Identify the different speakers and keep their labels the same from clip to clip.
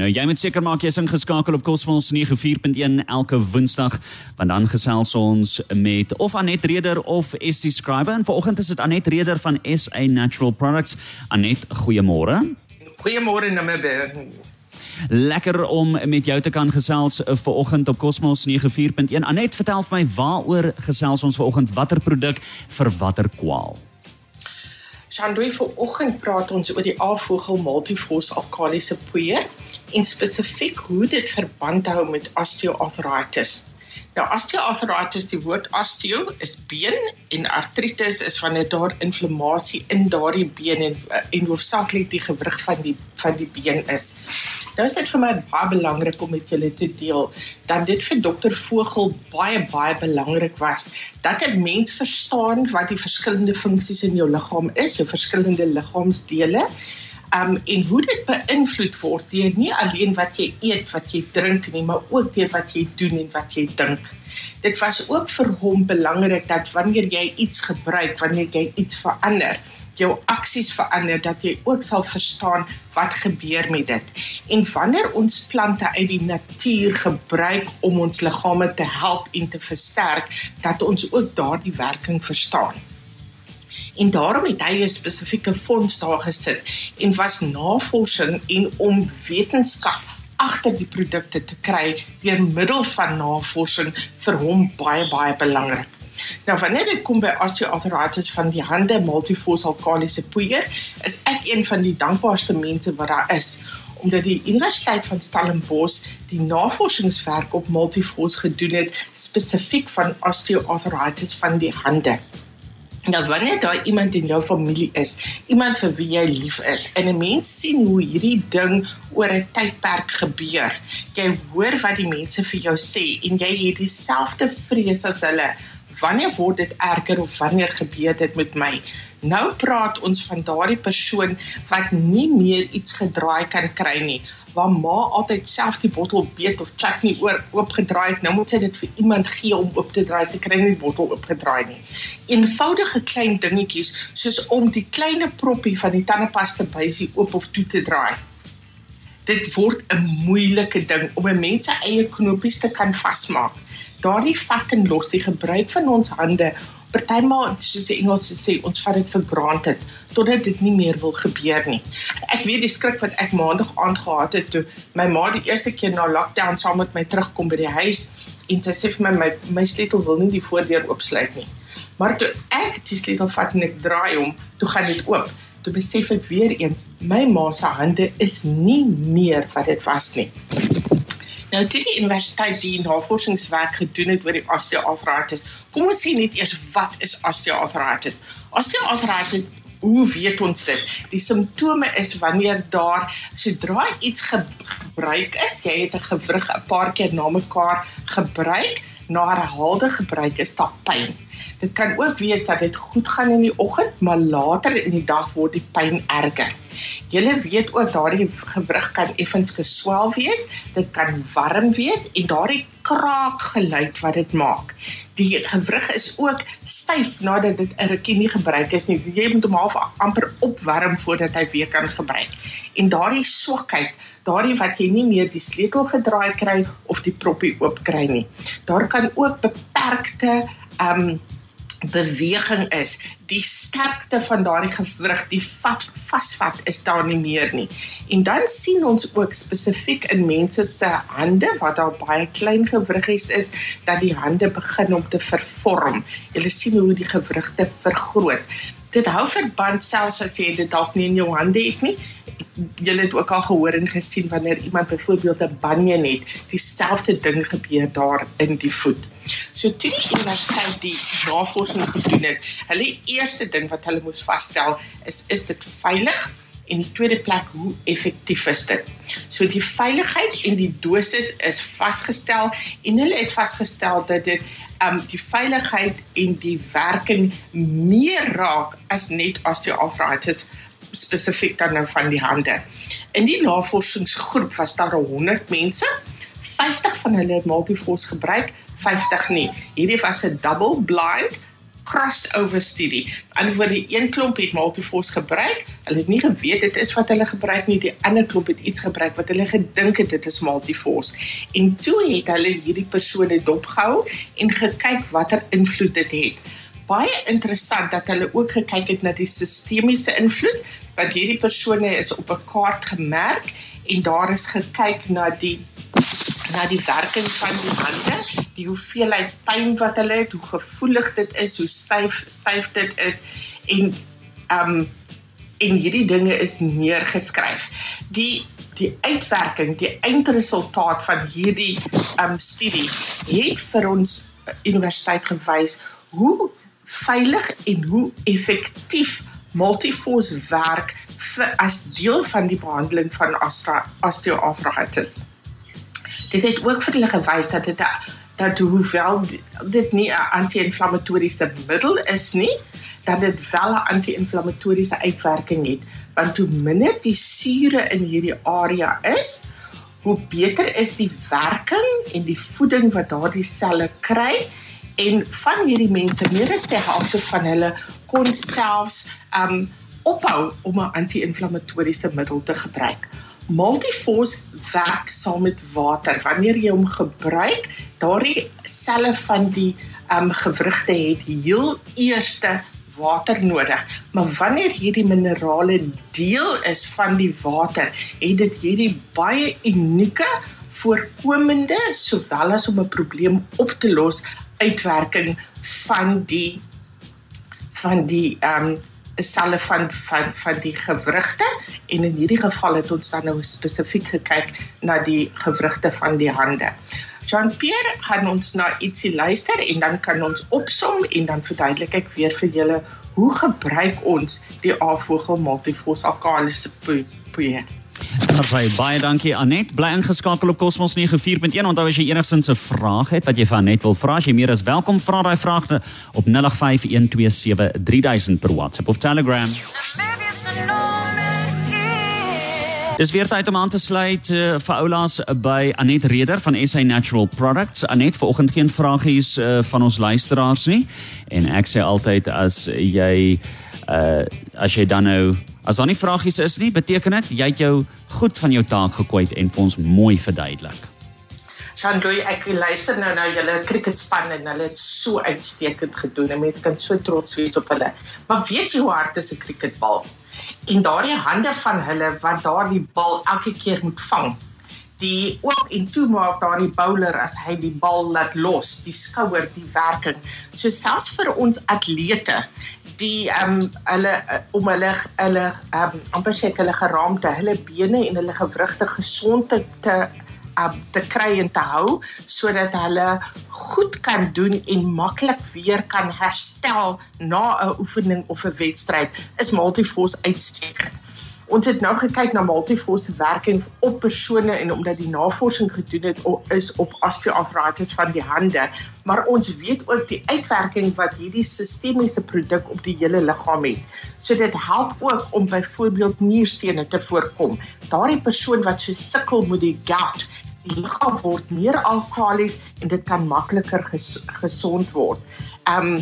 Speaker 1: Nou jy moet seker maak jy's ingeskakel op Cosmos 94.1 elke Woensdag, want dan gesels ons met of Anet Reder of SC Scriber en vanoggend is dit Anet Reder van SA Natural Products. Anet, goeiemôre.
Speaker 2: Goeiemôre Nimmerberg.
Speaker 1: Lekker om met jou te kan gesels vanoggend op Cosmos 94.1. Anet, vertel vir my waaroor gesels ons vanoggend? Watter produk vir watter kwaal?
Speaker 2: Shandui vir oggend praat ons oor die Avogel Multifos Alkalisiese Poeier en spesifiek hoe dit verband hou met osteoartritis. Nou osteoartritis, die woord osteo is been en artritis is wanneer daar inflammasie in daardie been en en hoofsaaklik die gewrig van die van die been is. Nou is dit vir my baie belangrik om met julle te deel dat dit vir dokter Vogel baie baie belangrik was dat 'n mens verstaan wat die verskillende funksies in jou liggaam is, jou verskillende liggaamsdele um en hoe dit beïnvloed word deur nie alleen wat jy eet, wat jy drink nie, maar ook deur wat jy doen en wat jy dink. Dit was ook vir hom belangrik dat wanneer jy iets gebruik, wanneer jy iets verander, jou aksies verander dat jy ook sal verstaan wat gebeur met dit. En wanneer ons plante uit die natuur gebruik om ons liggame te help en te versterk, dat ons ook daardie werking verstaan en daarom het hy 'n spesifieke fonds daar gesit en was navorsing en om wetenskap agter die produkte te kry deur middel van navorsing vir hom baie baie belangrik. Nou wanneer dit kom by osteoartritis van die hande multifossil alkalisiese poeier, is ek een van die dankbaarste mense wat daar is omdat die Universiteit van Stellenbosch die navorsingswerk op multifos gedoen het spesifiek van osteoartritis van die hande. Nou wanneer daar iemand in jou familie is, iemand vir wie jy lief is, en 'n mens sien hoe hierdie ding oor 'n tydperk gebeur. Jy hoor wat die mense vir jou sê en jy het dieselfde vrees as hulle. Wanneer word dit erger of wanneer gebeur dit met my? Nou praat ons van daardie persoon wat nie meer iets gedraai kan kry nie waar ma altyd self die bottel beet of chutney oor oopgedraai het, nou moet sy dit vir iemand gee om oop te draai. Sy kry nie die bottel oopgedraai nie. Eenvoudige klein dingetjies soos om die klein proppie van die tandepasta bysie oop of toe te draai. Dit word 'n moeilike ding om 'n mens se eie knopies te kan vasmaak. Daardie vat en los die gebruik van ons hande partymal soos die Engels sê ons vat dit vir granted totdat dit nie meer wil gebeur nie. Ek weet die skrik wat ek maandag aand gehad het toe my ma die eerste keer na lockdown saam met my terugkom by die huis en sy sê vir my my, my sleutel wil nie die voordeur oopsluit nie. Maar toe ek die sleutel vat en ek draai hom, toe gaan dit oop. Toe besef ek weer eens my ma se hande is nie meer wat dit was nie. Nou toe die universiteit die navorsingswerk gedoen het oor die osteoartritis. Kom ons sien net eers wat is osteoartritis? Osteoartritis Hoe weet ons dit? Die simptome is wanneer daar sodra iets gebruik is, jy het 'n gewrig 'n paar keer na mekaar gebruik, na herhaalde gebruik is daar pyn. Dit kan ook wees dat dit goed gaan in die oggend, maar later in die dag word die pyn erger. Julle weet ook daardie gewrig kan effens geswel wees, dit kan warm wees en daardie kraak geluid wat dit maak. Die gewrig is ook styf nadat dit 'n rukkie nie gebruik is nie. Jy moet hom half amper opwarm voordat hy weer kan gebruik. En daardie swakheid daardie wat jy nie meer die sleutel gedraai kry of die proppie oop kry nie. Daar kan ook beperkte ehm um, beweging is, die sterkte van daardie gewrig, die vat vasvat is daar nie meer nie. En dan sien ons ook spesifiek in mense se hande wat daar baie klein gewriggies is, dat die hande begin om te vervorm. Jy sien hoe die gewrigte vergroot. Dit hou verband selfs as jy dit dalk nie in jou hande het nie julle het ook al gehoor en gesien wanneer iemand byvoorbeeld 'n banjien het, dieselfde ding gebeur daar in die voet. So toe die universiteit die navorsing gedoen het, hulle eerste ding wat hulle moes vasstel is is dit veilig en die tweede plek hoe effektief is dit. So die veiligheid en die dosis is vasgestel en hulle het vasgestel dat dit um die veiligheid en die werking meer raak as net osteoartritis spesifiek dan nou van die hande. In die navorsingsgroep was daar 100 mense. 50 van hulle het Multifos gebruik, 50 nie. Hierdie was 'n double blind crossover studie. Vir die een klomp het Multifors gebruik. Hulle het nie geweet dit is wat hulle gebruik nie. Die ander klomp het iets gebruik wat hulle gedink het dit is Multifors. En toe het hulle hierdie persone dopgehou en gekyk watter invloed dit het. Baie interessant dat hulle ook gekyk het na die sistemiese invloed want hierdie persone is op 'n kaart gemerk en daar is gekyk na die na die werking van die hande, die hoeveelheid pyn wat hulle het, hoe gevoelig dit is, hoe styf styf dit is en um en hierdie dinge is neergeskryf. Die die uitwerking, die eindresultaat van hierdie um studie het vir ons universiteit gewys hoe veilig en hoe effektief multifors werk vir, as deel van die behandeling van osteoartritis. Dit het ook vir hulle gewys dat dit dat hoewel dit nie 'n anti-inflammatoriese middel is nie, dat dit wel 'n anti-inflammatoriese uitwerking het, want hoe minder die sure in hierdie area is, hoe beter is die werking en die voeding wat daardie selle kry en van hierdie mense meer as die helfte van hulle kon selfs um ophou om 'n anti-inflammatoriese middel te gebruik. Multifors werk saam met water. Wanneer jy hom gebruik, daardie selle van die um gewrigte het heel eerste water nodig. Maar wanneer hierdie minerale deel is van die water, het dit hierdie baie unieke voorkomende sowel as om 'n probleem op te los uitwerking van die van die ehm um, selle van van van die gewrigte en in hierdie geval het ons dan nou spesifiek gekyk na die gewrigte van die hande. Jean-Pierre gaan ons na ietsie luister en dan kan ons opsom en dan verduidelik ek weer vir julle hoe gebruik ons die avogel multifos alkalise poeier.
Speaker 1: Dan sê baie dankie Anet. Bly ingeskakel op Cosmos 94.1. Onthou as jy enigsins 'n vraag het wat jy van Anet wil vra, as jy meer as welkom vra daai vraag op 0851273000 per WhatsApp of Telegram. Dis weer tyd om aan te sluit uh, vir oulaas by Anet Reder van SA Natural Products. Anet, vanoggend geen vragies uh, van ons luisteraars nie. En ek sê altyd as jy uh, as jy dan nou As daar nie vragies is nie, beteken dit jy het jou goed van jou taak gekwyt en ons mooi verduidelik.
Speaker 2: Shandoy, ek luister nou na julle cricketspan en hulle het so uitstekend gedoen. Mense kan so trots wees op hulle. Maar weet jy hoe hard is 'n cricketbal? En daardie hande van hulle wat daardie bal elke keer moet vang. Die oop en toe maak daardie bowler as hy die bal laat los, die skouer, die werking. So selfs vir ons atlete die ehm um, hulle uh, om hulle hulle ehm um, amper sê hulle geraamte, hulle bene en hulle gewrigte gesond te te, uh, te kry en te hou sodat hulle goed kan doen en maklik weer kan herstel na 'n oefening of 'n wedstryd is multifors uitstekend. Ons het nou gekyk na multifors se werking op persone en omdat die navorsing gedoen het is op osteoartritis van die hande, maar ons weet ook die uitwerking wat hierdie sistemiese produk op die hele liggaam het. So dit help ook om byvoorbeeld nierstene te voorkom. Daardie persoon wat so sukkel met die gout, die liggaam word meer alkalies en dit kan makliker ges gesond word. Um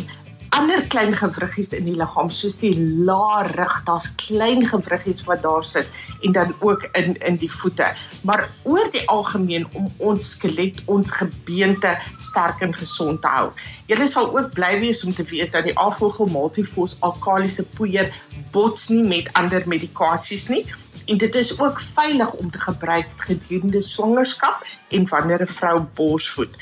Speaker 2: ander klein gewriggies in die liggaam soos die laar rug, daar's klein gewriggies wat daar sit en dan ook in in die voete. Maar oor die algemeen om ons skelet, ons gebeente sterk en gesond te hou. Julle sal ook bly wees om te weet dat die Avogel Multifos alkalisiese poeier bots nie met ander medikasies nie en dit is ook veilig om te gebruik gedurende swangerskap en wanneer 'n vrou borsvoed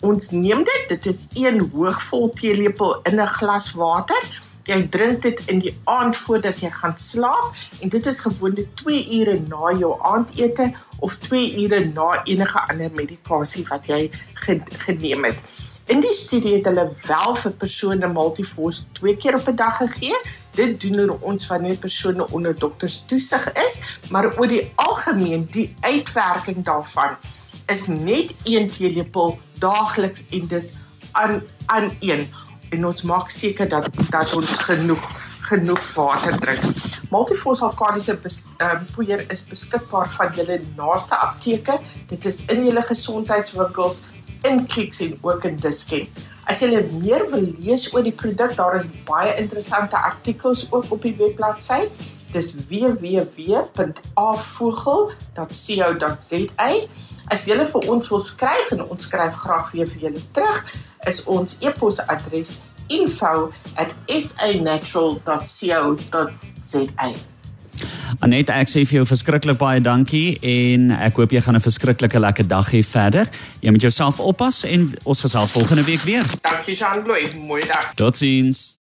Speaker 2: ons neem dit, dit is een hoogvol teelepel in 'n glas water. Jy drink dit in die aand voordat jy gaan slaap en dit is gewoonlik 2 ure na jou aandete of 2 ure na enige ander medikasie wat jy geneem het. In die studie het hulle wel vir persone multifors 2 keer op 'n dag gegee. Dit doen ons wanneer persone onder dokters toesig is, maar oor die algemeen die uitwerking daarvan is net een teelepel daagliks en dis aan aan een en ons maak seker dat dat ons genoeg genoeg water drink. Multifos alkalisiese um, poeier is beskikbaar van julle naaste apteke. Dit is in julle gesondheidswinkels in Clicks en ook in Diskien. As jy meer wil lees oor die produk, daar is baie interessante artikels ook op die webbladsy. Dis www.avogel.co.za. As jy vir ons wil skryf en ons skryf graag weer vir julle terug, is ons e-posadres info@sanatural.co.za.
Speaker 1: Anet, ek sê vir jou verskriklik baie dankie en ek hoop jy gaan 'n verskriklike lekker dag hê verder. Jy moet jouself oppas en ons gesels volgende week weer.
Speaker 2: Dankie Jean-Louis, mooi dag.
Speaker 1: Totsiens.